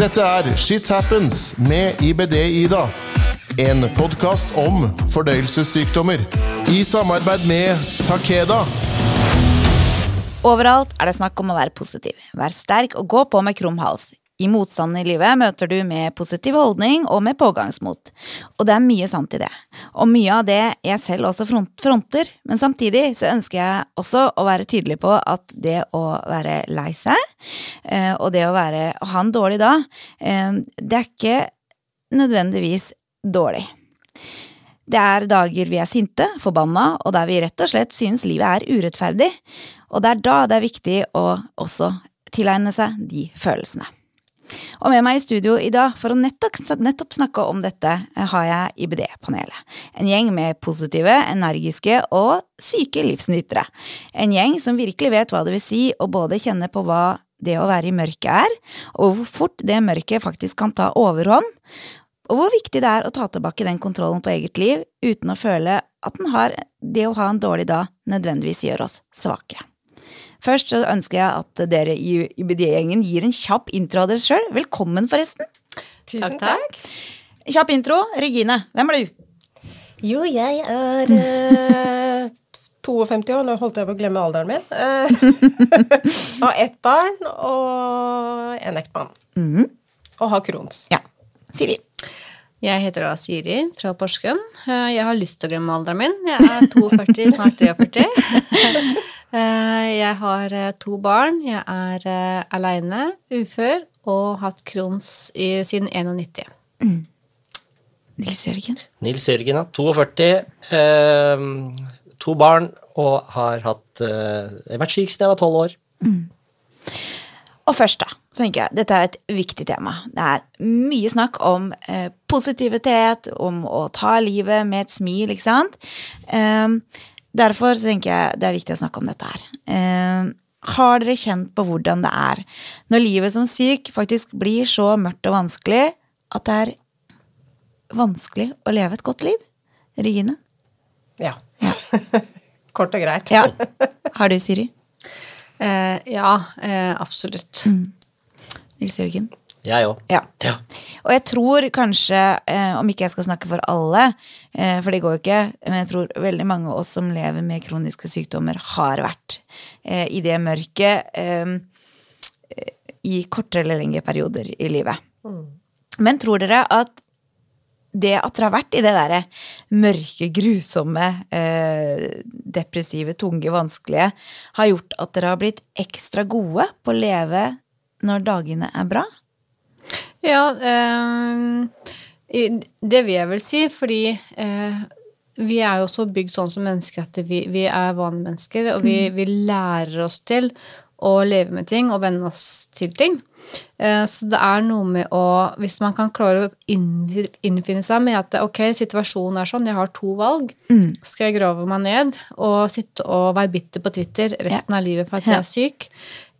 Dette er Shit Happens med IBD-Ida. En podkast om fordøyelsessykdommer. I samarbeid med Takeda. Overalt er det snakk om å være positiv, Vær sterk og gå på med krum hals. I motstanden i livet møter du med positiv holdning og med pågangsmot. Og det er mye sant i det. Og mye av det jeg selv også front fronter, men samtidig så ønsker jeg også å være tydelig på at det å være lei seg, eh, og det å, være, å ha en dårlig dag, eh, det er ikke nødvendigvis dårlig. Det er dager vi er sinte, forbanna, og der vi rett og slett synes livet er urettferdig, og det er da det er viktig å også tilegne seg de følelsene. Og med meg i studio i dag for å nettopp, snakke om dette, har jeg IBD-panelet. En gjeng med positive, energiske og syke livsnytere. En gjeng som virkelig vet hva det vil si å både kjenne på hva det å være i mørket er, og hvor fort det mørket faktisk kan ta overhånd, og hvor viktig det er å ta tilbake den kontrollen på eget liv uten å føle at har, det å ha en dårlig dag nødvendigvis gjør oss svake. Først så ønsker jeg at dere i UBD-gjengen gir en kjapp intro av dere sjøl. Velkommen, forresten. Tusen takk. Kjapp intro. Regine, hvem er du? Jo, jeg er uh, 52 år. Nå holdt jeg på å glemme alderen min. Uh, har ett barn og en ektemann. Mm. Og har Crohns. Ja. Siri. Jeg heter da Siri fra Porsgrunn. Jeg har lyst til å glemme alderen min. Jeg er 42, snart 43. Eh, jeg har eh, to barn. Jeg er uh, aleine, ufør, og hatt Crohns siden 91. Mm. Nils Jørgen? Nils Jørgen, ja. 42. Eh, to barn og har hatt eh, vært syk siden jeg var tolv år. Mm. Og først, da, så tenker jeg dette er et viktig tema. Det er mye snakk om eh, positivitet, om å ta livet med et smil, ikke sant. Um, Derfor så tenker jeg det er viktig å snakke om dette her. Eh, har dere kjent på hvordan det er når livet som syk faktisk blir så mørkt og vanskelig at det er vanskelig å leve et godt liv? Regine? Ja. ja. Kort og greit. ja. Har du, Siri? Eh, ja, eh, absolutt. Mm. Nils Jørgen? Jeg òg. Ja. ja. Og jeg tror kanskje, eh, om ikke jeg skal snakke for alle, eh, for det går jo ikke, men jeg tror veldig mange av oss som lever med kroniske sykdommer, har vært eh, i det mørket i kortere eller lengre perioder i livet. Mm. Men tror dere at det at dere har vært i det derre mørke, grusomme, eh, depressive, tunge, vanskelige, har gjort at dere har blitt ekstra gode på å leve når dagene er bra? Ja, eh, det vil jeg vel si, fordi eh, vi er jo også bygd sånn som mennesker at vi, vi er vanlige mennesker, og vi, mm. vi, lærer oss til å leve med ting og venne oss til ting. Eh, så det er noe med å Hvis man kan klare å innfinne seg med at ok, situasjonen er sånn, jeg har to valg. Mm. Skal jeg grave meg ned og sitte og være bitter på Twitter resten ja. av livet for at jeg er syk?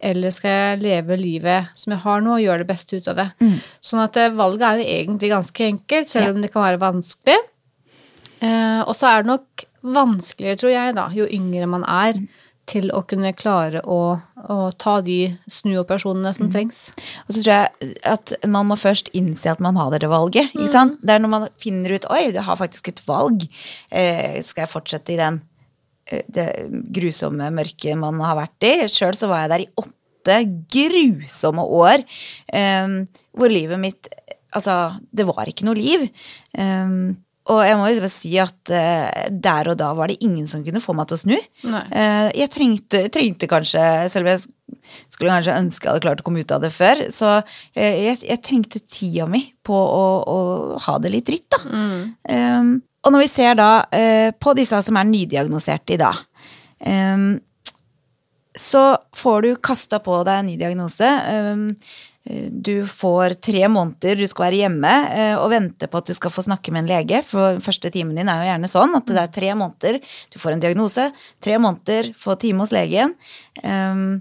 Eller skal jeg leve livet som jeg har nå, og gjøre det beste ut av det? Mm. Sånn at eh, valget er jo egentlig ganske enkelt, selv om det kan være vanskelig. Eh, og så er det nok vanskeligere, tror jeg, da, jo yngre man er, mm. til å kunne klare å, å ta de snuoperasjonene som mm. trengs. Og så tror jeg at man må først innse at man har det valget. sant? Det er når man finner ut oi, du har faktisk et valg. Eh, skal jeg fortsette i den det grusomme mørket man har vært i. Sjøl så var jeg der i åtte grusomme år um, hvor livet mitt Altså, det var ikke noe liv. Um, og jeg må jo bare si at uh, der og da var det ingen som kunne få meg til å snu. Uh, jeg trengte, trengte, kanskje, selv om jeg skulle kanskje ønske jeg hadde klart å komme ut av det før, så uh, jeg, jeg, trengte tida mi på å, å, ha det litt dritt, da. Mm. Um, og når vi ser da uh, på disse som er nydiagnoserte i dag, um, så får du kasta på deg en ny diagnose. Um, du får tre måneder du skal være hjemme uh, og vente på at du skal få snakke med en lege. For første timen din er jo gjerne sånn at det er tre måneder. Du får en diagnose, tre måneder, få time hos legen. Um,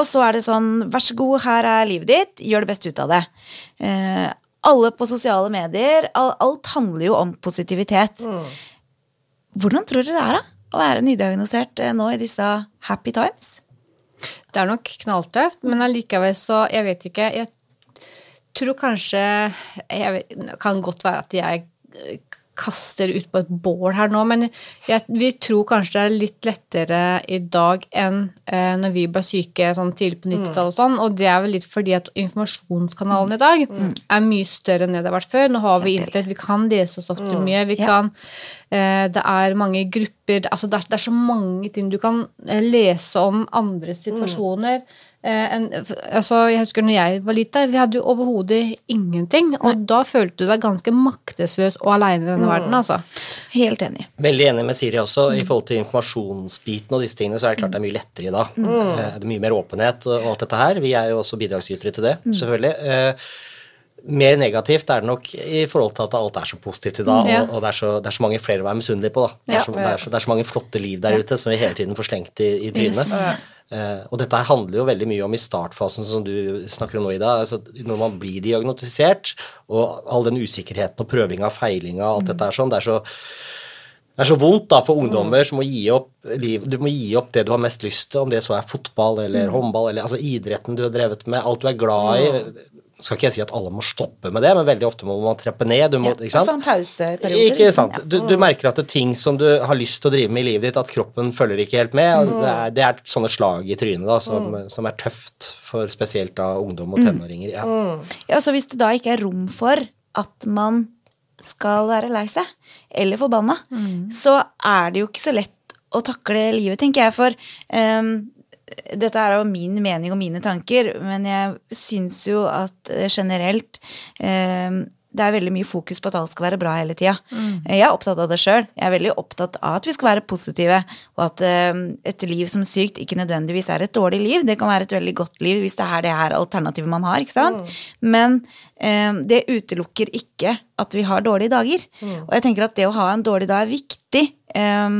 og så er det sånn, vær så god, her er livet ditt, gjør det beste ut av det. Uh, alle på sosiale medier. Alt handler jo om positivitet. Mm. Hvordan tror dere det er da, å være nydiagnosert eh, nå i disse happy times? Det er nok knalltøft, men allikevel så Jeg vet ikke. Jeg tror kanskje jeg vet, Det kan godt være at jeg eh, kaster ut på et bål her nå, men jeg, vi tror kanskje det er litt lettere i dag enn eh, når vi ble syke sånn tidlig på 90-tallet og sånn, og det er vel litt fordi at informasjonskanalen i dag er mye større enn det det har vært før. Nå har vi internett, vi kan lese oss opp til mye, vi Ja. kan eh, Det er mange grupper altså det, er, det er så mange ting du kan eh, lese om andres situasjoner. Eh, en, altså, jeg husker når jeg var lita, vi hadde jo overhodet ingenting. Og da følte du deg ganske maktesløs og aleine i denne verden, altså. Helt enig. Veldig enig med Siri også. I forhold til informasjonsbiten og disse tingene, så er det klart det er mye lettere i dag. Mm. Det er mye mer åpenhet og alt dette her. Vi er jo også bidragsytere til det, selvfølgelig. Mer negativt er det nok i forhold til at alt er så positivt i dag, Ja. og, og det, er så, det er så mange flere å være misunnelig på. da. Det er, så, det, er så, det er så mange flotte liv der ute som vi hele tiden får slengt i, i trynet. Eh, og dette handler jo veldig mye om i startfasen, som du snakker om nå, Ida. Altså, når man blir diagnostisert, og all den usikkerheten og prøvinga og feilinga og alt dette er sånn, det er så det er så vondt da for ungdommer som må gi opp liv, du må gi opp det du har mest lyst til, om det så er fotball eller håndball eller altså idretten du har drevet med, alt du er glad i. Skal ikke jeg si at alle må stoppe med det, men veldig ofte må man treppe ned. Du må, ikke sant? En pauseperioder. Ikke liksom. sant. Du, du merker at det er ting som du har lyst til å drive med i livet ditt, at kroppen følger ikke helt med. Mm. Det, er, det er sånne slag i trynet da, som, som er tøft for spesielt da ungdom Mm. og tenåringer. Ja. Ja, så hvis det da ikke er rom for at man skal være lei seg, eller forbanna, så er det jo ikke så lett å takle livet, tenker jeg. For ehm, dette er jo min mening og mine tanker, men jeg syns jo at eh, generelt eh, det er veldig mye fokus på at alt skal være bra hele tida. Jeg er opptatt av det sjøl. Jeg er veldig opptatt av at vi skal være positive, og at eh, et liv som sykt ikke nødvendigvis er et dårlig liv. Det kan være et veldig godt liv hvis det er det her alternativet man har. ikke sant? Men eh, det utelukker ikke at vi har dårlige dager. Og jeg tenker at det å ha en dårlig dag er viktig. eh,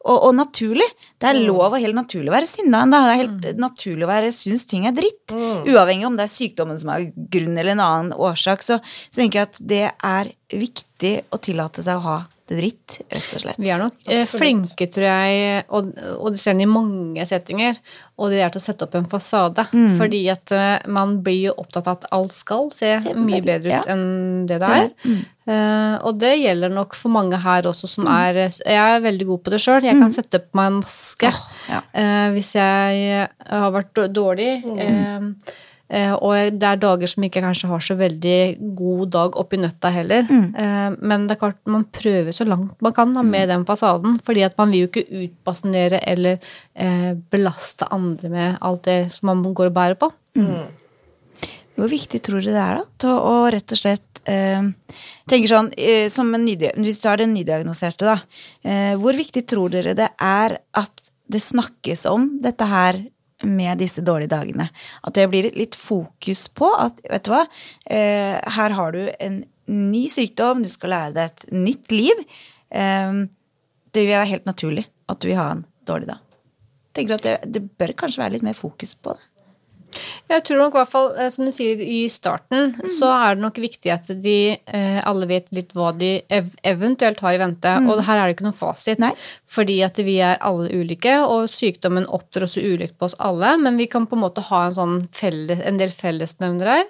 og, og naturlig. Det er lov og helt naturlig å være sinna. Det er helt naturlig å være synes ting er dritt. Uavhengig om det er sykdommen som er grunn eller en annen årsak. Så, så tenker jeg at det er viktig å tillate seg å ha dritt, rett og slett. Vi er nok Absolutt. flinke, tror jeg, og, og det ser en i mange settinger, og det er til å sette opp en fasade. Fordi at eh, man blir jo opptatt av at alt skal se Se mye bedre ut ja. enn det det er. Eh, og det gjelder nok for mange her også som er Jeg er veldig god på det sjøl. Jeg kan sette på meg en maske ja. uh, hvis jeg har vært dårlig. Eh, Eh, og det er dager som ikke kanskje har så veldig god dag oppi nøtta heller. Mm. men det er klart man prøver så langt man kan da, med den fasaden. fordi at man vil jo ikke utbasunere eller eh, belaste andre med alt det som man går og bærer på. Hvor viktig tror dere det er da, til å rett og slett eh, tenker sånn, eh, som en Hvis du har den nydiagnoserte, da. Eh, hvor viktig tror dere det er at det snakkes om dette her med disse dårlige dagene? At det blir litt fokus på at, vet du hva, eh, her har du en ny sykdom, du skal lære deg et nytt liv. Eh, det vil være helt naturlig at du vil ha en dårlig dag. Tenker at det, det bør kanskje være litt mer fokus på det. Jeg tror nok i hvert fall, eh, som du sier i starten, så er det nok viktig at de eh, alle vet litt hva de ev eventuelt har i vente. Og her er det ikke noen fasit. Nei. Fordi at vi er alle ulike, og sykdommen opptrer også ulikt på oss alle. Men vi kan på en måte ha en, sånn felles, en del fellesnevnere her.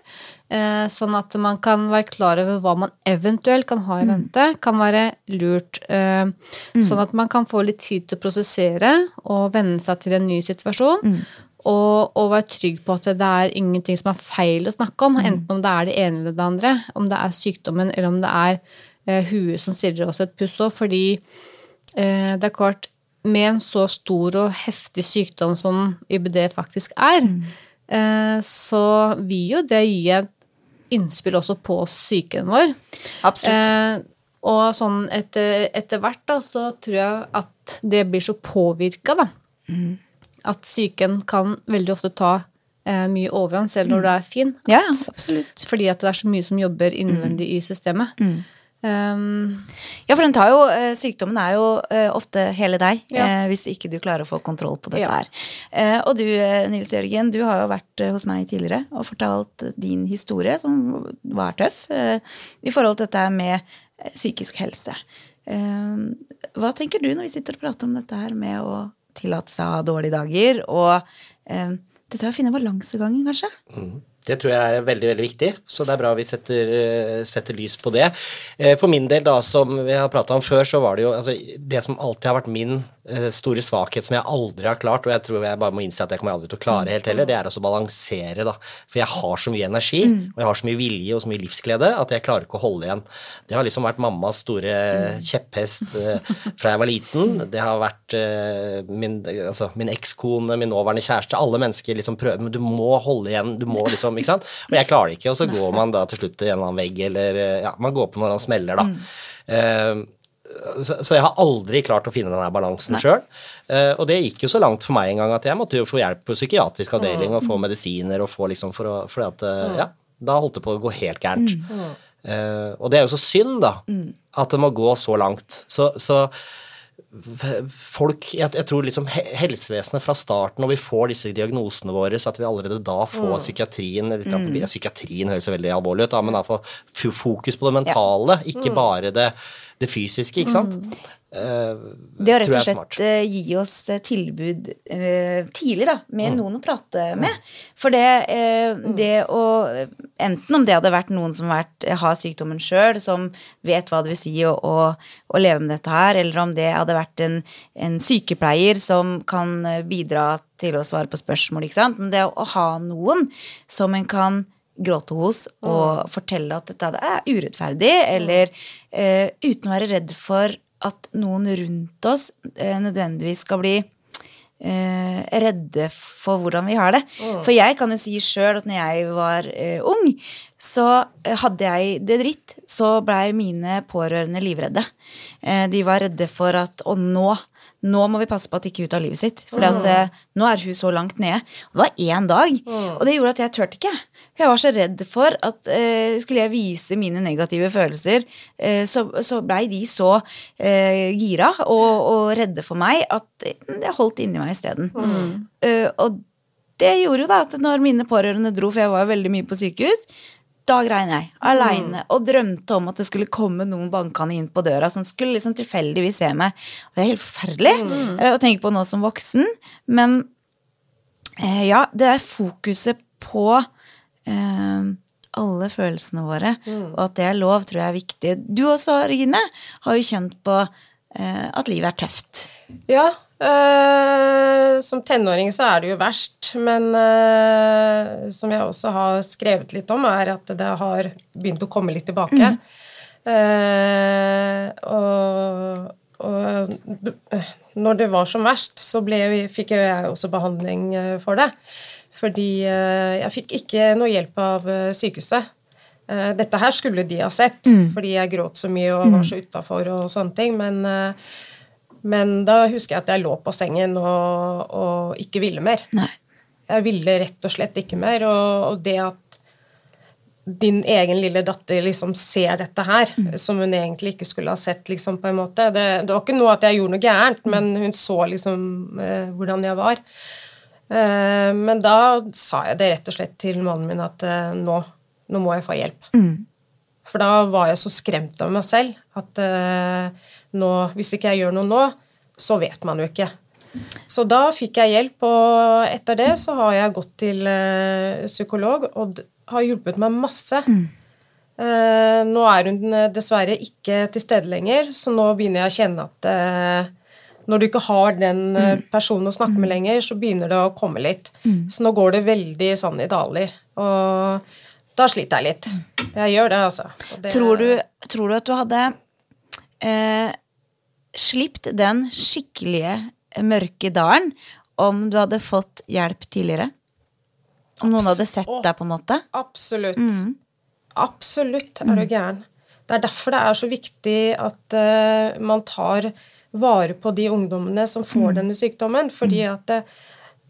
Eh, sånn at man kan være klar over hva man eventuelt kan ha i vente. Kan være lurt. Eh, Sånn at man kan få litt tid til å prosessere og venne seg til en ny situasjon. Og, og være trygg på at det er ingenting som er feil å snakke om, enten om det er det ene eller det andre, om det er sykdommen eller om det er eh, huet som stiller oss et puss òg, fordi eh, det er klart Med en så stor og heftig sykdom som IBD faktisk er, eh, så vil jo det gi et innspill også på psyken vår. Absolutt. Eh, og sånn etter, etter hvert da, så tror jeg at det blir så påvirka, da. At psyken kan veldig ofte ta eh, mye overhånd, selv når du er fin. Ja, absolutt. Fordi at det er så mye som jobber innvendig i systemet. Um, Ja, for den tar jo, eh, sykdommen er jo eh, ofte hele deg, Ja. eh, hvis ikke du klarer å få kontroll på dette Ja. her. Eh, og du, eh, Nils Jørgen, du har jo vært hos meg tidligere og fortalt din historie, som var tøff, eh, i forhold til dette med psykisk helse. Eh, hva tenker du når vi sitter og prater om dette her med å tillate seg å ha dårlige dager, og eh, dette er å finne balansegangen, kanskje? Det tror jeg er veldig veldig viktig, så det er bra vi setter, eh, setter lys på det. Eh, For min del, da, som vi har prata om før, så var det jo altså, Det som alltid har vært min store svakhet, som jeg aldri har klart, og jeg tror jeg bare må innse at jeg kommer aldri til å klare helt heller, det er å balansere, da. For jeg har så mye energi, og jeg har så mye vilje og så mye livsglede at jeg klarer ikke å holde igjen. Det har liksom vært mammas store kjepphest eh, fra jeg var liten. Det har vært eh, min, altså, min ekskone, min nåværende kjæreste, alle mennesker liksom prøver, men du må holde igjen, du må liksom, ikke sant? Og jeg klarer det ikke, og så går man da til slutt til en eller annen vegg, eller eh, ja, man går på når han smeller, da. Mm. så, så jeg har aldri klart å finne den her balansen sjøl. og det gikk jo så langt for meg en gang at jeg måtte jo få hjelp på psykiatrisk avdeling og få medisiner og få liksom for å Fordi at eh, Ja, da holdt det på å gå helt gærent. Eh, og det er jo så synd, da, at det må gå så langt. Så, så folk jeg, jeg tror liksom helsevesenet fra starten, når vi får disse diagnosene våre, så at vi allerede da får psykiatrien litt, ja, Psykiatrien høres jo veldig alvorlig ut, da, men iallfall fokus på det mentale, ikke bare det, det fysiske, ikke sant? Eh, Det å rett og slett uh, gi oss eh, tilbud uh, tidlig, da, med noen å prate med. For det, eh, det å Enten om det hadde vært noen som har, vært, har sykdommen sjøl, som vet hva det vil si å, å, å leve med dette her, eller om det hadde vært en, en sykepleier som kan bidra til å svare på spørsmål, ikke sant. Men det å, å ha noen som en kan gråte hos og fortelle at dette er urettferdig, eller eh, uten å være redd for at noen rundt oss eh, nødvendigvis skal bli eh, redde for hvordan vi har det. For jeg kan jo si sjøl at når jeg var eh, ung, så eh, hadde jeg det dritt. Så blei mine pårørende livredde. Eh, de var redde for at Å, nå nå må vi passe på at de ikke ut av livet sitt. For mm. nå er hun så langt nede. Og det var én dag. Og det gjorde at jeg turte ikke. Jeg var så redd for at eh, skulle jeg vise mine negative følelser, eh, så, så blei de så eh, gira og, og redde for meg at jeg holdt inni meg isteden. Eh, og det gjorde jo da at når mine pårørende dro, for jeg var jo veldig mye på sykehus, da grein jeg aleine og drømte om at det skulle komme noen bankende inn på døra som skulle liksom tilfeldigvis se meg. Og det er helt forferdelig eh, å tenke på nå som voksen, men eh, ja, det er fokuset på eh, alle følelsene våre, og at det er lov, tror jeg er viktig. Du også, Regine, har jo kjent på eh, at livet er tøft. Ja, eh, som tenåring så er det jo verst, men eh, som jeg også har skrevet litt om, er at det har begynt å komme litt tilbake. Eh, og, og eh, når det var som verst, så ble, fikk jeg også behandling eh, for det. Fordi eh, jeg fikk ikke noe hjelp av eh, sykehuset. Eh, Dette her skulle de ha sett, fordi jeg gråt så mye og var så utafor og sånne ting. Men men da husker jeg at jeg lå på sengen og, og ikke ville mer. Nei. Jeg ville rett og slett ikke mer. Og, og det at din egen lille datter liksom ser dette her, som hun egentlig ikke skulle ha sett, liksom, på en måte det, det var ikke noe at jeg gjorde noe gærent, men hun så liksom eh, hvordan jeg var. Eh, men da sa jeg det rett og slett til mannen min at eh, nå, nå må jeg få hjelp. For da var jeg så skremt av meg selv at eh, nå, hvis ikke jeg gjør noe nå, så vet man jo ikke. Så da fikk jeg hjelp, og etter det så har jeg gått til psykolog, og har hjulpet meg masse. Mm. nå er hun dessverre ikke til stede lenger, så nå begynner jeg å kjenne at når du ikke har den eh, personen å snakke med lenger, så begynner det å komme litt. Så nå går det veldig sånn i daler. Og da sliter jeg litt. Jeg gjør det, altså. Det- Tror, du, tror du at du hadde eh, slipt den skikkelige eh, mørke dalen om du hadde fått hjelp tidligere? Om noen hadde sett deg, på en måte? Absolutt. Absolutt er du gæren. Det er derfor det er så viktig at uh, man tar vare på de ungdommene som får denne sykdommen, fordi at det,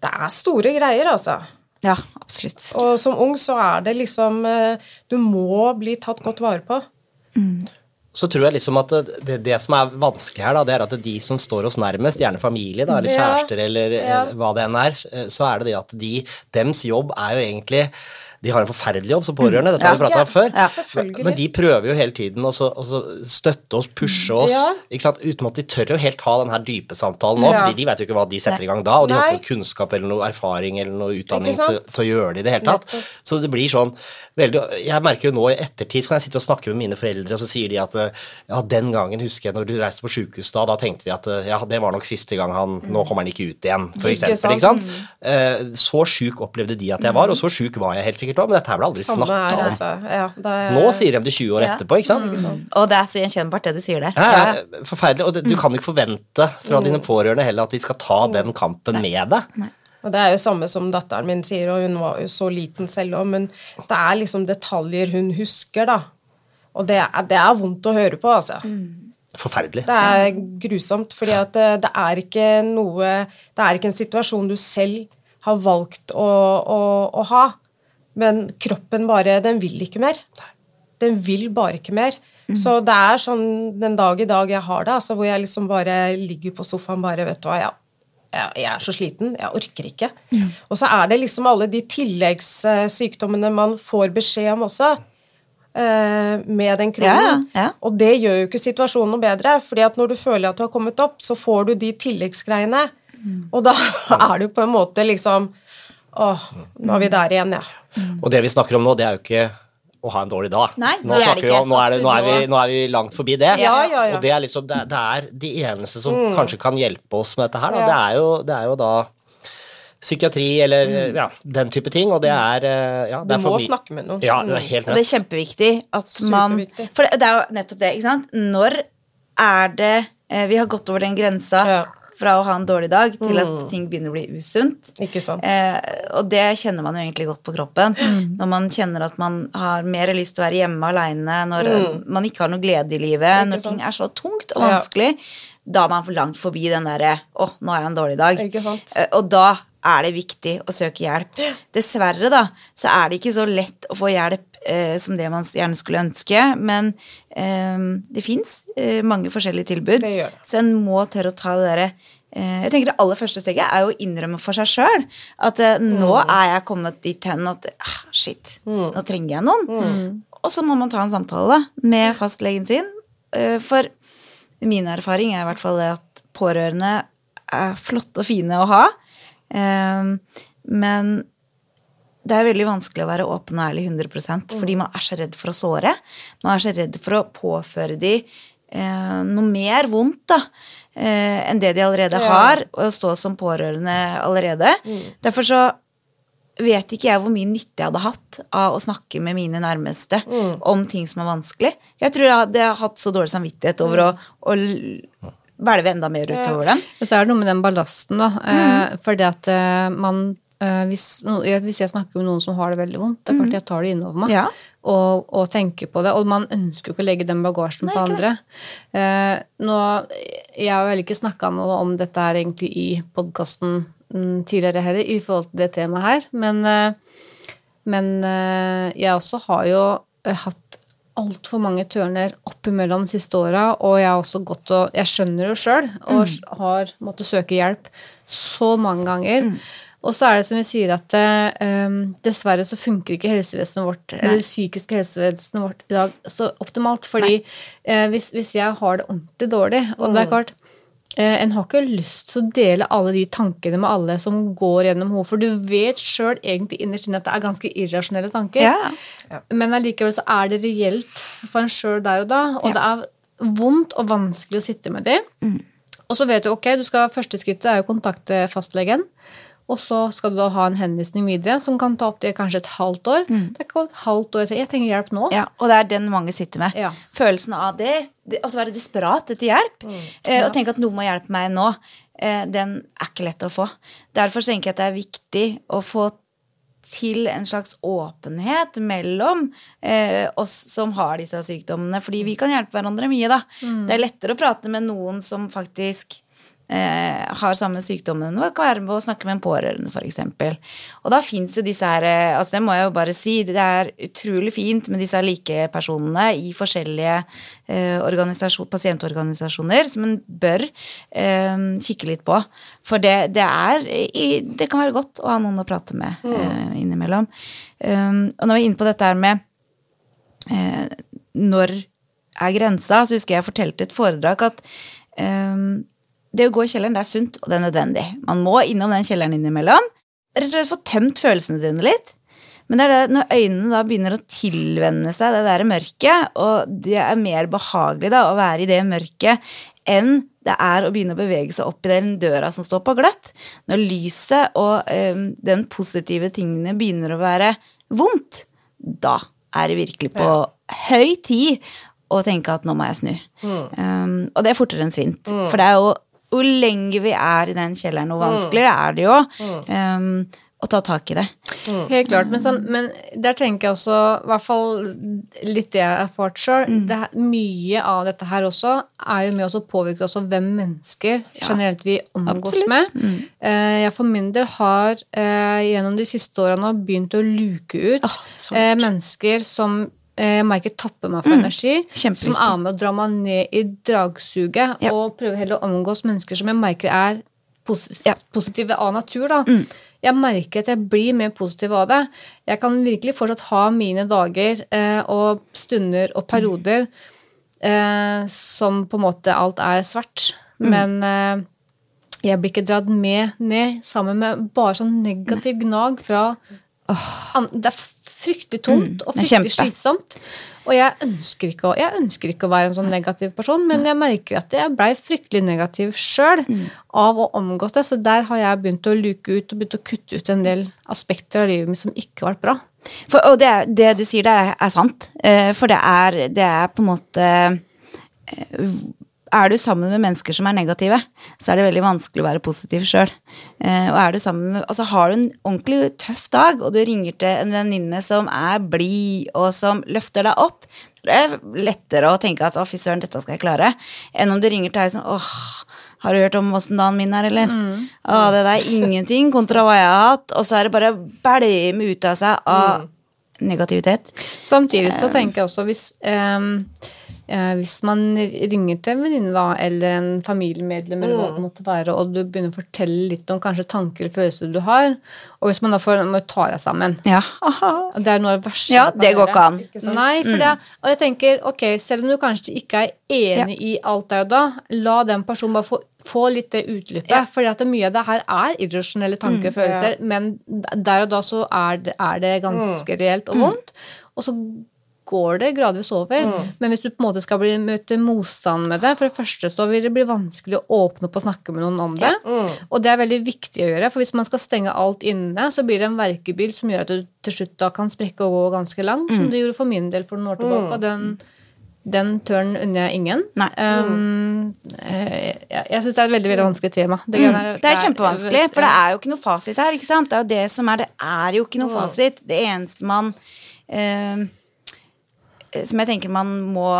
det er store greier, altså. Ja, absolutt. Og som ung så er det liksom eh, Du må bli tatt godt vare på. Så tror jeg liksom at det, det, det som er vanskelig her, da, det er at de som står oss nærmest, gjerne familie da, eller kjærester eller Ja. eller hva det enn er, så er det det at de, dems jobb er jo egentlig de har en forferdelig jobb som pårørende, dette har vi Ja. prata om før. Ja. Men de prøver jo hele tiden å støtte oss, pushe oss, Ja. ikke sant? uten at de tør jo helt ha den her dype samtalen nå, Ja. fordi de vet jo ikke hva de setter i gang da, og de har ikke noe kunnskap eller noe erfaring eller noe utdanning til, til å gjøre det i det hele tatt. Så det blir sånn veldig Jeg merker jo nå i ettertid så kan jeg sitte og snakke med mine foreldre, og så sier de at ja, den gangen husker jeg når du reiste på sjukehus da, da tenkte vi at ja, det var nok siste gang han Nå kommer han ikke ut igjen, for eksempel. Ikke sant? sant? Eh, så sjuk opplevde de at jeg var, og så sjuk var jeg helt sikkert òg, men dette her ble aldri snakka om. altså. Ja, det er, Nå sier de det 20 år Ja. etterpå, ikke sant? Og det er så gjenkjennbart, det du sier der. Ja, Ja. ja, forferdelig. Og det, du kan ikke forvente fra dine pårørende heller at de skal ta den kampen med deg. Og det er jo samme som datteren min sier, og hun var jo så liten selv òg, men det er liksom detaljer hun husker, da. Og det er, det er vondt å høre på, altså. Forferdelig. Det er grusomt, fordi at det, det er ikke noe Det er ikke en situasjon du selv har valgt å, å, å ha. Men kroppen bare Den vil ikke mer. Den vil bare ikke mer. Så det er sånn den dag i dag jeg har det, altså, hvor jeg liksom bare ligger på sofaen bare Vet du hva, jeg, jeg, er så sliten. Jeg orker ikke. Og så er det liksom alle de tilleggssykdommene man får beskjed om også. eh, Med den kronen. Ja, ja. Og det gjør jo ikke situasjonen noe bedre, fordi at når du føler at du har kommet opp, så får du de tilleggsgreiene, og da er du på en måte liksom Åh, nå er vi der igjen, ja. Og det vi snakker om nå, det er jo ikke å ha en dårlig dag. Nei, nå, det er det vi ikke. om, nå, er det, nå, er vi, nå er vi langt forbi det. Ja, ja, ja. Og det er liksom det, det er de eneste som kanskje kan hjelpe oss med dette her. Da. Ja. Det, er jo, det er jo da psykiatri eller ja, den type ting, og det er eh, ja, Du må snakke med noen. Ja, det er helt Og det er kjempeviktig at man For det, det er jo nettopp det, ikke sant? Når er det eh, Vi har gått over den grensa Ja. Fra å ha en dårlig dag til at ting begynner å bli usunt. Ikke sant? Eh, og det kjenner man jo egentlig godt på kroppen. Når man kjenner at man har mer lyst til å være hjemme aleine, når man ikke har noe glede i livet, når ting er så tungt og Ja. vanskelig, da er man for langt forbi den derre 'Å, nå har jeg en dårlig dag'. Ikke sant? Eh, Og da er det viktig å søke hjelp. Dessverre, da, så er det ikke så lett å få hjelp eh, som det man gjerne skulle ønske, men eh, det fins eh, mange forskjellige tilbud. Så en må tørre å ta det derre eh, jeg tenker Det aller første steget er jo å innrømme for seg sjøl at eh, nå Mm. er jeg kommet dit hen at ah, shit, nå trenger jeg noen. Mm. Og så må man ta en samtale med fastlegen sin. eh, For min erfaring er i hvert fall det at pårørende er flotte og fine å ha. Men det er veldig vanskelig å være åpen og ærlig 100% fordi man er så redd for å såre. Man er så redd for å påføre de eh, noe mer vondt da, eh, enn det de allerede Ja. har, og stå som pårørende allerede. Derfor så vet ikke jeg hvor mye nytte jeg hadde hatt av å snakke med mine nærmeste om ting som er vanskelig. Jeg tror jeg hadde hatt så dårlig samvittighet over å, å hvelve enda mer utover dem. Og så er det noe med den ballasten, da. Eh, fordi at eh, man eh, hvis, jeg- hvis jeg snakker med noen som har det veldig vondt, det er klart jeg tar det innover meg. Ja. Og, og tenker på det. Og man ønsker jo ikke å legge den bagasjen Nei, på andre. Eh, nå, jeg har vel ikke snakka noe om dette her egentlig i podkasten mm, tidligere heller, i forhold til det temaet her, men, eh, men eh, jeg også har jo eh, hatt altfor mange tørner oppimellom de siste åra, og jeg har også gått og Jeg skjønner jo sjøl, og s- har måttet søke hjelp så mange ganger. Og så er det som vi sier at eh, dessverre så funker ikke helsevesenet vårt, eller det psykiske helsevesenet vårt i dag så optimalt. Fordi eh, hvis, hvis jeg har det ordentlig dårlig, og det er klart eh, En har ikke lyst til å dele alle de tankene med alle som går gjennom hodet, for du vet sjøl egentlig innerst inne at det er ganske irrasjonelle tanker. Ja. Men allikevel så er det reelt for en sjøl der og da, og det er vondt og vanskelig å sitte med det. Og så vet du, ok, du skal, første skrittet er jo å kontakte fastlegen. Og så skal du da ha en henvisning videre, som kan ta opp til kanskje et halvt år. Det er ikke et halvt år til. Jeg trenger hjelp nå. Ja, og det er den mange sitter med. Ja. Følelsen av det, det så være desperat etter hjelp, eh, og tenke at noe må hjelpe meg nå, eh, den er ikke lett å få. Derfor tenker jeg at det er viktig å få til en slags åpenhet mellom eh, oss som har disse sykdommene, fordi vi kan hjelpe hverandre mye, da. Det er lettere å prate med noen som faktisk eh, har samme sykdommen. Det kan være med å snakke med en pårørende, f.eks. Og da fins jo disse her eh, altså Det må jeg jo bare si. Det er utrolig fint med disse likepersonene i forskjellige eh, pasientorganisasjoner som en bør eh, kikke litt på. For det, det, er Det kan være godt å ha noen å prate med eh, innimellom. Um, og når vi er inne på dette her med eh, når er grensa, så husker jeg fortalte et foredrag at um, det å gå i kjelleren, det er sunt, og det er nødvendig. Man må innom den kjelleren innimellom. Rett og slett få tømt følelsene sine litt. Men det er det når øynene da begynner å tilvenne seg det der mørket, og det er mer behagelig da å være i det mørket enn det er å begynne å bevege seg opp i den døra som står på gløtt. Når lyset og um, den positive tingene begynner å være vondt, da er det virkelig på ja. høy tid å tenke at nå må jeg snu. Mm. Um, og det er fortere enn svint. Mm. For det er jo hvor lenge vi er i den kjelleren, hvor vanskeligere er det jo um, å ta tak i det. Mm. Helt klart. Men, sånn, men, der tenker jeg også, i hvert fall litt det jeg har erfart sjøl, mm. mye av dette her også er jo med å påvirke også hvem mennesker generelt vi omgås Absolutt. med. Mm. Uh, jeg for min del har uh, gjennom de siste årene begynt å luke ut oh, uh, mennesker som jeg merker tapper meg for mm. energi, som er med å dra meg ned i dragsuget, ja. og prøver heller å omgås mennesker som jeg merker er pos ja. positive av natur. da. Mm. Jeg merker at jeg blir mer positiv av det. Jeg kan virkelig fortsatt ha mine dager eh, og stunder og perioder eh, som på en måte alt er svart. Mm. Men eh, jeg blir ikke dratt med ned sammen med bare sånn negativ gnag fra Det er fryktelig tungt mm, og fryktelig slitsomt. Og jeg ønsker, å, jeg ønsker, ikke å, være en sånn negativ person, men jeg merker at jeg blei fryktelig negativ sjøl mm. av å omgås det. Så der har jeg begynt å luke ut og begynt å kutte ut en del aspekter av livet mitt som ikke har vært bra. For, og det, det, du sier der, er, er sant. Eh, for det er, det er på en måte eh, er du sammen med mennesker som er negative, så er det veldig vanskelig å være positiv sjøl. Eh, og er du sammen med Altså, har du en ordentlig tøff dag, og du ringer til en venninne som er blid, og som løfter deg opp, det er lettere å tenke at 'å, fy søren, dette skal jeg klare', enn om du ringer til ei som 'åh, har du hørt om åssen dagen min er, eller?' Mm. Å, det er ingenting kontra hva jeg har hatt. Og så er det bare bælme ut av seg av mm. negativitet. Samtidig så tenker jeg også hvis um eh, hvis man ringer til en venninne eller en familiemedlem, eller hva mm. det måtte være, og du begynner å fortelle litt om kanskje tanker eller følelser du har, og hvis man da får, må ta deg sammen ja. Det er noe av det verste. Ja, det går ikke an. Nei, for mm. det, og jeg tenker, ok, selv om du kanskje ikke er enig ja. i alt der og da, la den personen bare få få litt det utløpet. Ja. at mye av det her er irrasjonelle tanker og mm, følelser, men der og da så er det, er det ganske mm. reelt og vondt. Og så går det gradvis over. Mm. Men hvis du på en måte skal bli, møte motstand med det, for det første så vil det bli vanskelig å åpne opp og snakke med noen om det. Ja. Mm. Og det er veldig viktig å gjøre, for hvis man skal stenge alt inne, så blir det en verkebyll som gjør at du til slutt da kan sprekke og gå ganske langt, mm. som det gjorde for min del for noen år tilbake. og den den tørnen unner jeg ingen. Um, jeg jeg syns det er et veldig veldig vanskelig tema. Det, mm. er, det er kjempevanskelig, for det er jo ikke noe fasit her. ikke sant? Det er jo det som er Det er jo ikke noe fasit. Det eneste man Eh, som jeg tenker man må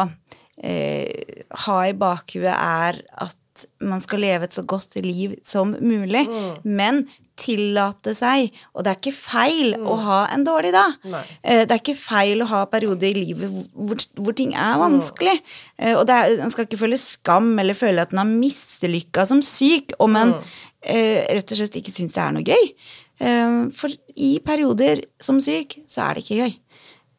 eh, ha i bakhuet, er at man skal leve et så godt liv som mulig. Mm. Men tillate seg Og det er ikke feil mm. å ha en dårlig dag. Eh, det er ikke feil å ha perioder i livet hvor, hvor ting er mm. vanskelig. Mm. og er, man skal ikke føle skam eller føle at man har mislykka som syk om man mm. eh, rett og slett ikke syns det er noe gøy. Eh, for i perioder som syk så er det ikke gøy.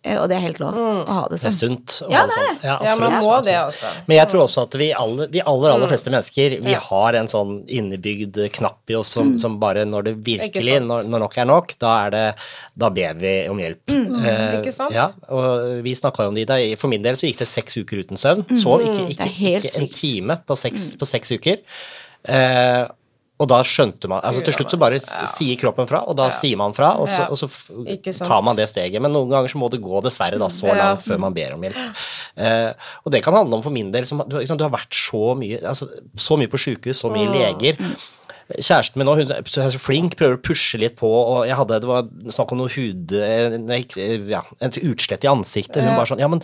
Eh, og det er helt lov mm. å ha det sånn. Det er sunt å ja, ha det sånn. Ja, ja, man må det også. Men jeg tror også at vi alle, de aller, aller mm. fleste mennesker, vi har en sånn innebygd knapp i oss som, mm. som bare når det virkelig, når, når, nok er nok, da er det Da ber vi om hjelp. Mm. Eh, ikke sant? Ja, og vi snakka jo om det i dag. For min del så gikk det seks uker uten søvn. Sov ikke, ikke, ikke, ikke en time på seks, på seks uker. Eh, og da skjønte man altså Til slutt så bare ja. sier kroppen fra, og da ja. sier man fra, og så, og så tar man det steget. Men noen ganger så må det gå dessverre da så langt før man ber om hjelp. Uh, og det kan handle om for min del som, du, liksom, du har vært så mye, altså, så mye på sjukehus, så mye leger. Kjæresten min nå, hun er så flink, prøver å pushe litt på, og jeg hadde, det var snakk om noe hud... eh, gikk- Ja, et utslett i ansiktet. Hun bare sånn Ja, men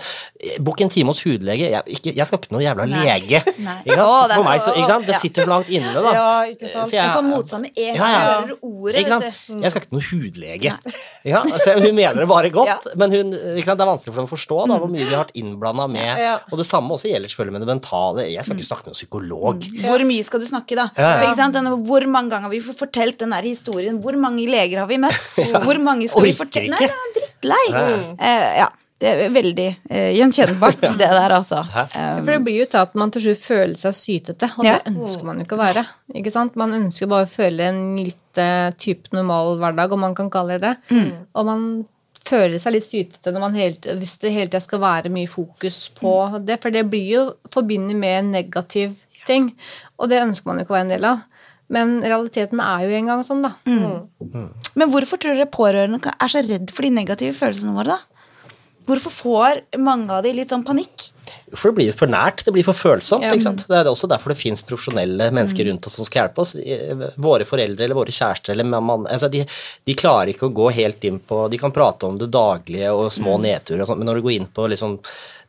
bukk bok en time hos hudlege. Jeg, ikke, jeg skal ikke noe jævla Nei. lege. Nei. Sant? Det For meg så? Det sitter jo langt inne, da. Ja, ikke sant. For jeg- Du får motstand med en gang Ja, du hører ordet, vet. Jeg skal ikke noe hudlege. Ja, altså, hun mener det bare godt, men hun, det er vanskelig for dem å forstå da, hvor mye vi har vært innblanda med. Og det samme også gjelder selvfølgelig med det mentale. Jeg skal ikke snakke med noen psykolog. Hvor mye skal du snakke, da? Ja, ja. Hvor mange ganger har vi fått fortalt den der historien? Hvor mange leger har vi møtt? Hvor mange skal vi fortelle? Nei, jeg er drittlei. Eh, ja. Det er veldig uh, gjenkjennbart, det der, altså. Eh, For det blir jo til at man til slutt føler seg sytete, og Ja. det ønsker man jo ikke å være. Ikke sant? Man ønsker bare å føle en litt uh, type normal hverdag, om man kan kalle det det. Og man føler seg litt sytete når man helt, hvis det hele tida skal være mye fokus på det, for det blir jo forbundet med en negativ ting, og det ønsker man jo ikke å være en del av. Men realiteten er jo en gang sånn, da. Men hvorfor tror dere pårørende er så redd for de negative følelsene våre, da? Hvorfor får mange av de litt sånn panikk? For det blir for nært, det blir for følsomt. Ja. ikke sant? Det er også derfor det fins profesjonelle mennesker rundt oss som skal hjelpe oss. Våre foreldre eller våre kjærester eller mann altså de, de klarer ikke å gå helt inn på De kan prate om det daglige og små nedturer og sånt, men når du går inn på liksom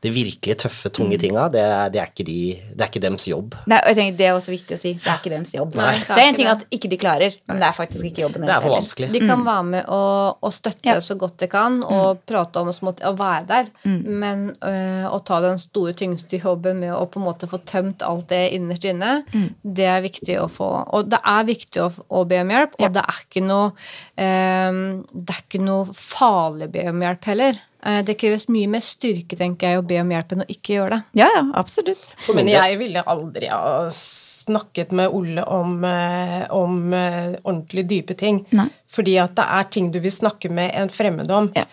de virkelig tøffe, tunge tinga, det er, det er ikke de Det er ikke dems jobb. Nei, og jeg tenker Det er også viktig å si. Det er ikke dems jobb. Nei. det er en ting at ikke de klarer, men det er faktisk ikke jobben deres. Det er for vanskelig. De kan være med og, og støtte Ja. så godt de kan, og prate om oss mot å være der, men øh, å ta den store, tyngste jobben med å på en måte få tømt alt det innerst inne, det er viktig å få. Og det er viktig å, å be om hjelp, og det er ikke noe øh, Det er ikke noe farlig å be om hjelp heller. Eh, Det kreves mye mer styrke, tenker jeg, å be om hjelp enn å ikke gjøre det. Ja, ja, absolutt. Men jeg ville aldri ha snakket med Olle om, eh, om eh, ordentlig dype ting. Nei. Fordi at det er ting du vil snakke med en fremmed om, Ja.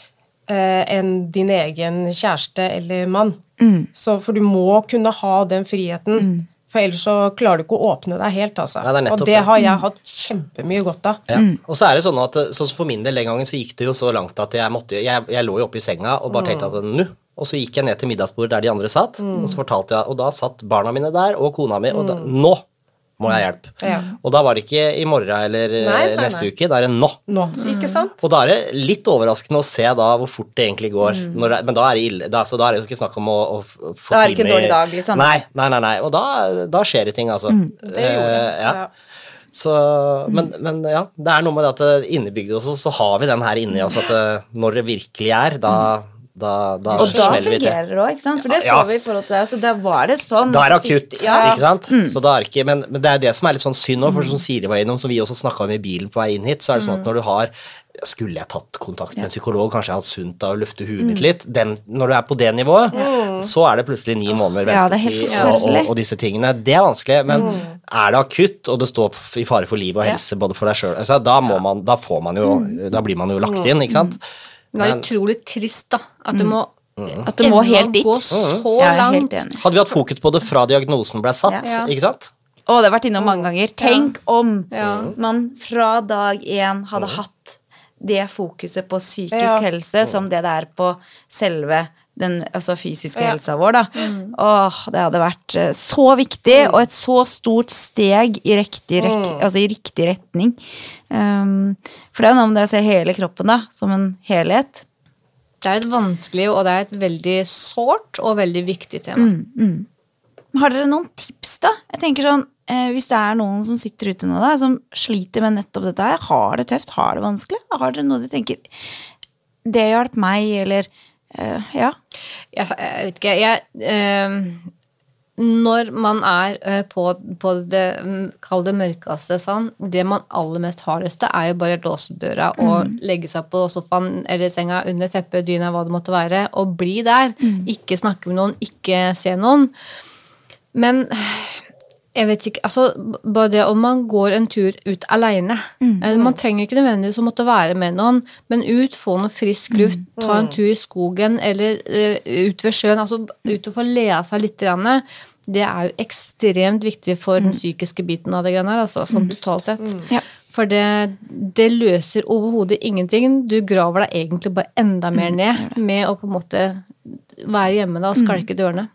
eh, enn din egen kjæreste eller mann. Mm. Så, for du må kunne ha den friheten. For ellers så klarer du ikke å åpne deg helt, altså. Nei, det nettopp Og det det. har jeg hatt kjempemye godt av. Ja. Og så er det sånn at sånn for min del den gangen så gikk det jo så langt at jeg måtte Jeg, jeg lå jo oppe i senga og bare tenkte at nå og så gikk jeg ned til middagsbordet der de andre satt, og så fortalte jeg Og da satt barna mine der, og kona mi, og da Nå må jeg ha hjelp. Ja. Og da var det ikke i morgen eller eh, Nei, nei, neste nei. uke, da er det nå. Nå, ikke sant? Og da er det litt overraskende å se da hvor fort det egentlig går. Mm. Når det, men da er det ille. Da, så da er det jo ikke snakk om å, å få time Da er det ikke en dårlig dag, liksom. Nei, nei, nei. nei. Og da, da skjer det ting, altså. Mm, Det gjorde det. Uh, ja. Ja. Så, men, men ja, det er noe med det at eh, innebygd også, så har vi den her inni oss at eh, når det virkelig er, da, da, da Og da fungerer det òg, ikke sant? For det Ja. så vi i forhold til deg. Så da var det sånn. Da er det fikk- akutt, Ja. ikke sant? Så da er ikke, men, men det er det som er litt sånn synd òg, for som Siri var innom, som vi også snakka om i bilen på vei inn hit, så er det sånn at når du har Skulle jeg tatt kontakt med en psykolog, kanskje jeg hadde sunt av å lufte huet mitt litt. Den, når du er på det nivået, så er det plutselig ni måneder Ja, det er helt ventetid og, og, og disse tingene. Det er vanskelig, men er det akutt, og det står i fare for liv og helse både for deg sjøl, altså, da, da får man jo Da blir man jo lagt inn, ikke sant? Men det er utrolig trist, da, at det må At det må helt dit. gå så Jeg er langt. Hadde vi hatt fokus på det fra diagnosen ble satt, Ja. ikke sant? Å, det har vært innom mange ganger. Tenk om Ja. man fra dag én hadde hatt det fokuset på psykisk Ja. helse som det det er på selve den altså fysiske Ja. helsa vår, da. Åh, det hadde vært eh, så viktig, og et så stort steg i riktig, rek altså i riktig retning. Um, for det er noe med det å se hele kroppen, da, som en helhet. Det er et vanskelig, og det er et veldig sårt og veldig viktig tema. Har dere noen tips, da? Jeg tenker sånn, eh, Hvis det er noen som sitter ute nå, da, som sliter med nettopp dette her, har det tøft, har det vanskelig, har dere noe de tenker Det hjalp meg, eller eh, Ja. Jeg, jeg vet ikke, jeg eh, Når man er eh, på, på det mm, Kall det mørkeste sånn, det man aller mest har lyst til, er jo bare å låse døra og legge seg på sofaen eller senga, under teppet, dyna, hva det måtte være, og bli der. Ikke snakke med noen, ikke se noen. Men jeg vet ikke, altså Bare det om man går en tur ut aleine Man trenger ikke nødvendigvis å måtte være med noen, men ut, få noe frisk luft, ta en tur i skogen eller uh, ut ved sjøen. altså Ut og få lea seg litt. grann, Det er jo ekstremt viktig for den psykiske biten av det greiene her, altså, sånn totalt sett. Ja. For det, det løser overhodet ingenting. Du graver deg egentlig bare enda mer ned med å på en måte være hjemme da og skalke dørene.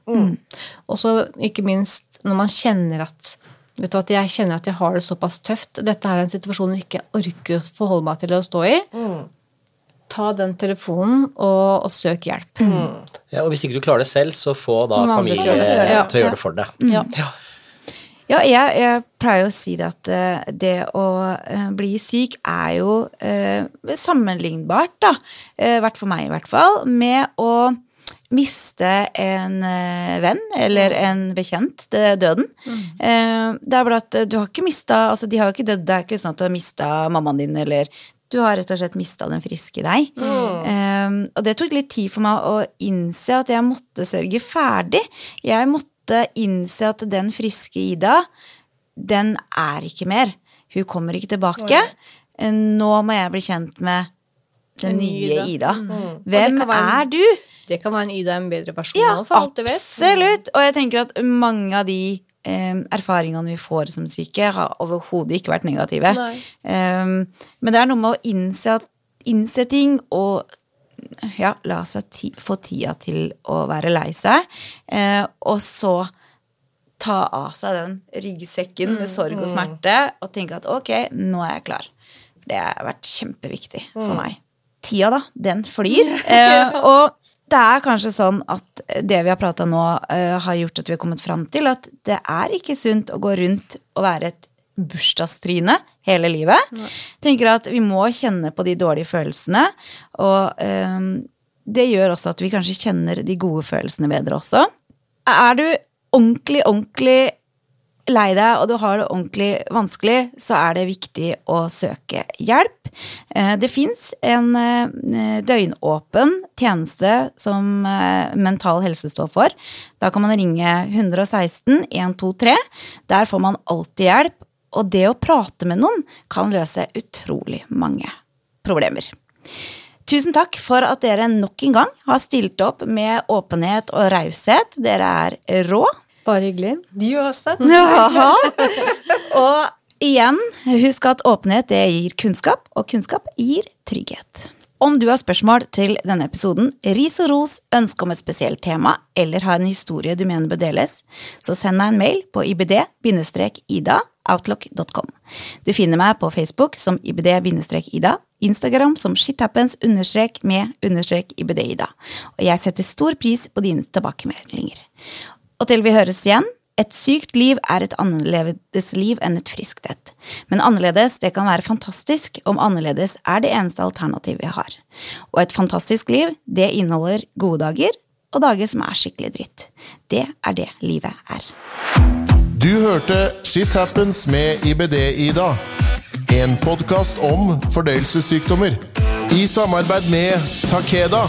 Og så ikke minst når man kjenner at Vet du at Jeg kjenner at jeg har det såpass tøft. Dette er en situasjon jeg ikke orker å forholde meg til å stå i. Ta den telefonen og, og søk hjelp. Ja, og hvis ikke du klarer det selv, så få da familie til å gjøre det. Ja. til å gjøre det for deg. Ja. Ja, jeg, jeg pleier å si det at eh, det å eh, bli syk er jo eh, sammenlignbart, da, eh, hvert for meg i hvert fall, med å miste en eh, venn eller en bekjent, er døden. Mm. det er bare at du har ikke mista Altså, de har jo ikke dødd, det er ikke sånn at du har mista mammaen din eller du har rett og slett mista den friske deg. Eh, og det tok litt tid for meg å innse at jeg måtte sørge ferdig. Jeg måtte innse at den friske Ida, den er ikke mer. Hun kommer ikke tilbake. Eh, Nå må jeg bli kjent med den nye Ida. Ida. Og Hvem det en- er du? Det kan være en Ida en bedre person. Ja, for alt du vet. absolutt. Og jeg tenker at mange av de um, erfaringene vi får som syke, har overhodet ikke vært negative. Um, men det er noe med å innse, at, innse ting og ja, la seg ti, få tida til å være lei seg. Uh, og så ta av seg den ryggsekken med sorg og smerte og tenke at ok, nå er jeg klar. Det har vært kjempeviktig for meg. Tida, da, den flyr. Eh, og det er kanskje sånn at det vi har prata nå, eh, har gjort at vi har kommet fram til at det er ikke sunt å gå rundt og være et bursdagstryne hele livet. Tenker at vi må kjenne på de dårlige følelsene, og eh, det gjør også at vi kanskje kjenner de gode følelsene bedre også. Er du ordentlig, ordentlig lei deg, og du har det ordentlig vanskelig, så er det viktig å søke hjelp. Eh, Det fins en eh, døgnåpen tjeneste som eh, Mental Helse står for. Da kan man ringe 116 123. Der får man alltid hjelp, og det å prate med noen kan løse utrolig mange problemer. Tusen takk for at dere nok en gang har stilt opp med åpenhet og raushet. Dere er rå. Bare hyggelig. Du også. Jaha. Og igjen, husk at åpenhet det gir kunnskap, og kunnskap gir trygghet. Om du har spørsmål til denne episoden, ris og ros, ønske om et spesielt tema, eller har en historie du mener bør deles, så send meg en mail på ibd-ida outlook.com. Du finner meg på Facebook som ibd-ida, Instagram som shithappens-med-ibd-ida. Og jeg setter stor pris på dine tilbakemeldinger. Og til vi høres igjen, et sykt liv er et annerledes liv enn et friskt et. Men annerledes, det kan være fantastisk om annerledes er det eneste alternativet vi har. Og et fantastisk liv, det inneholder gode dager og dager som er skikkelig dritt. Det er det livet er. Du hørte Shit Happens med IBD-Ida. En podkast om fordøyelsessykdommer. I samarbeid med Takeda.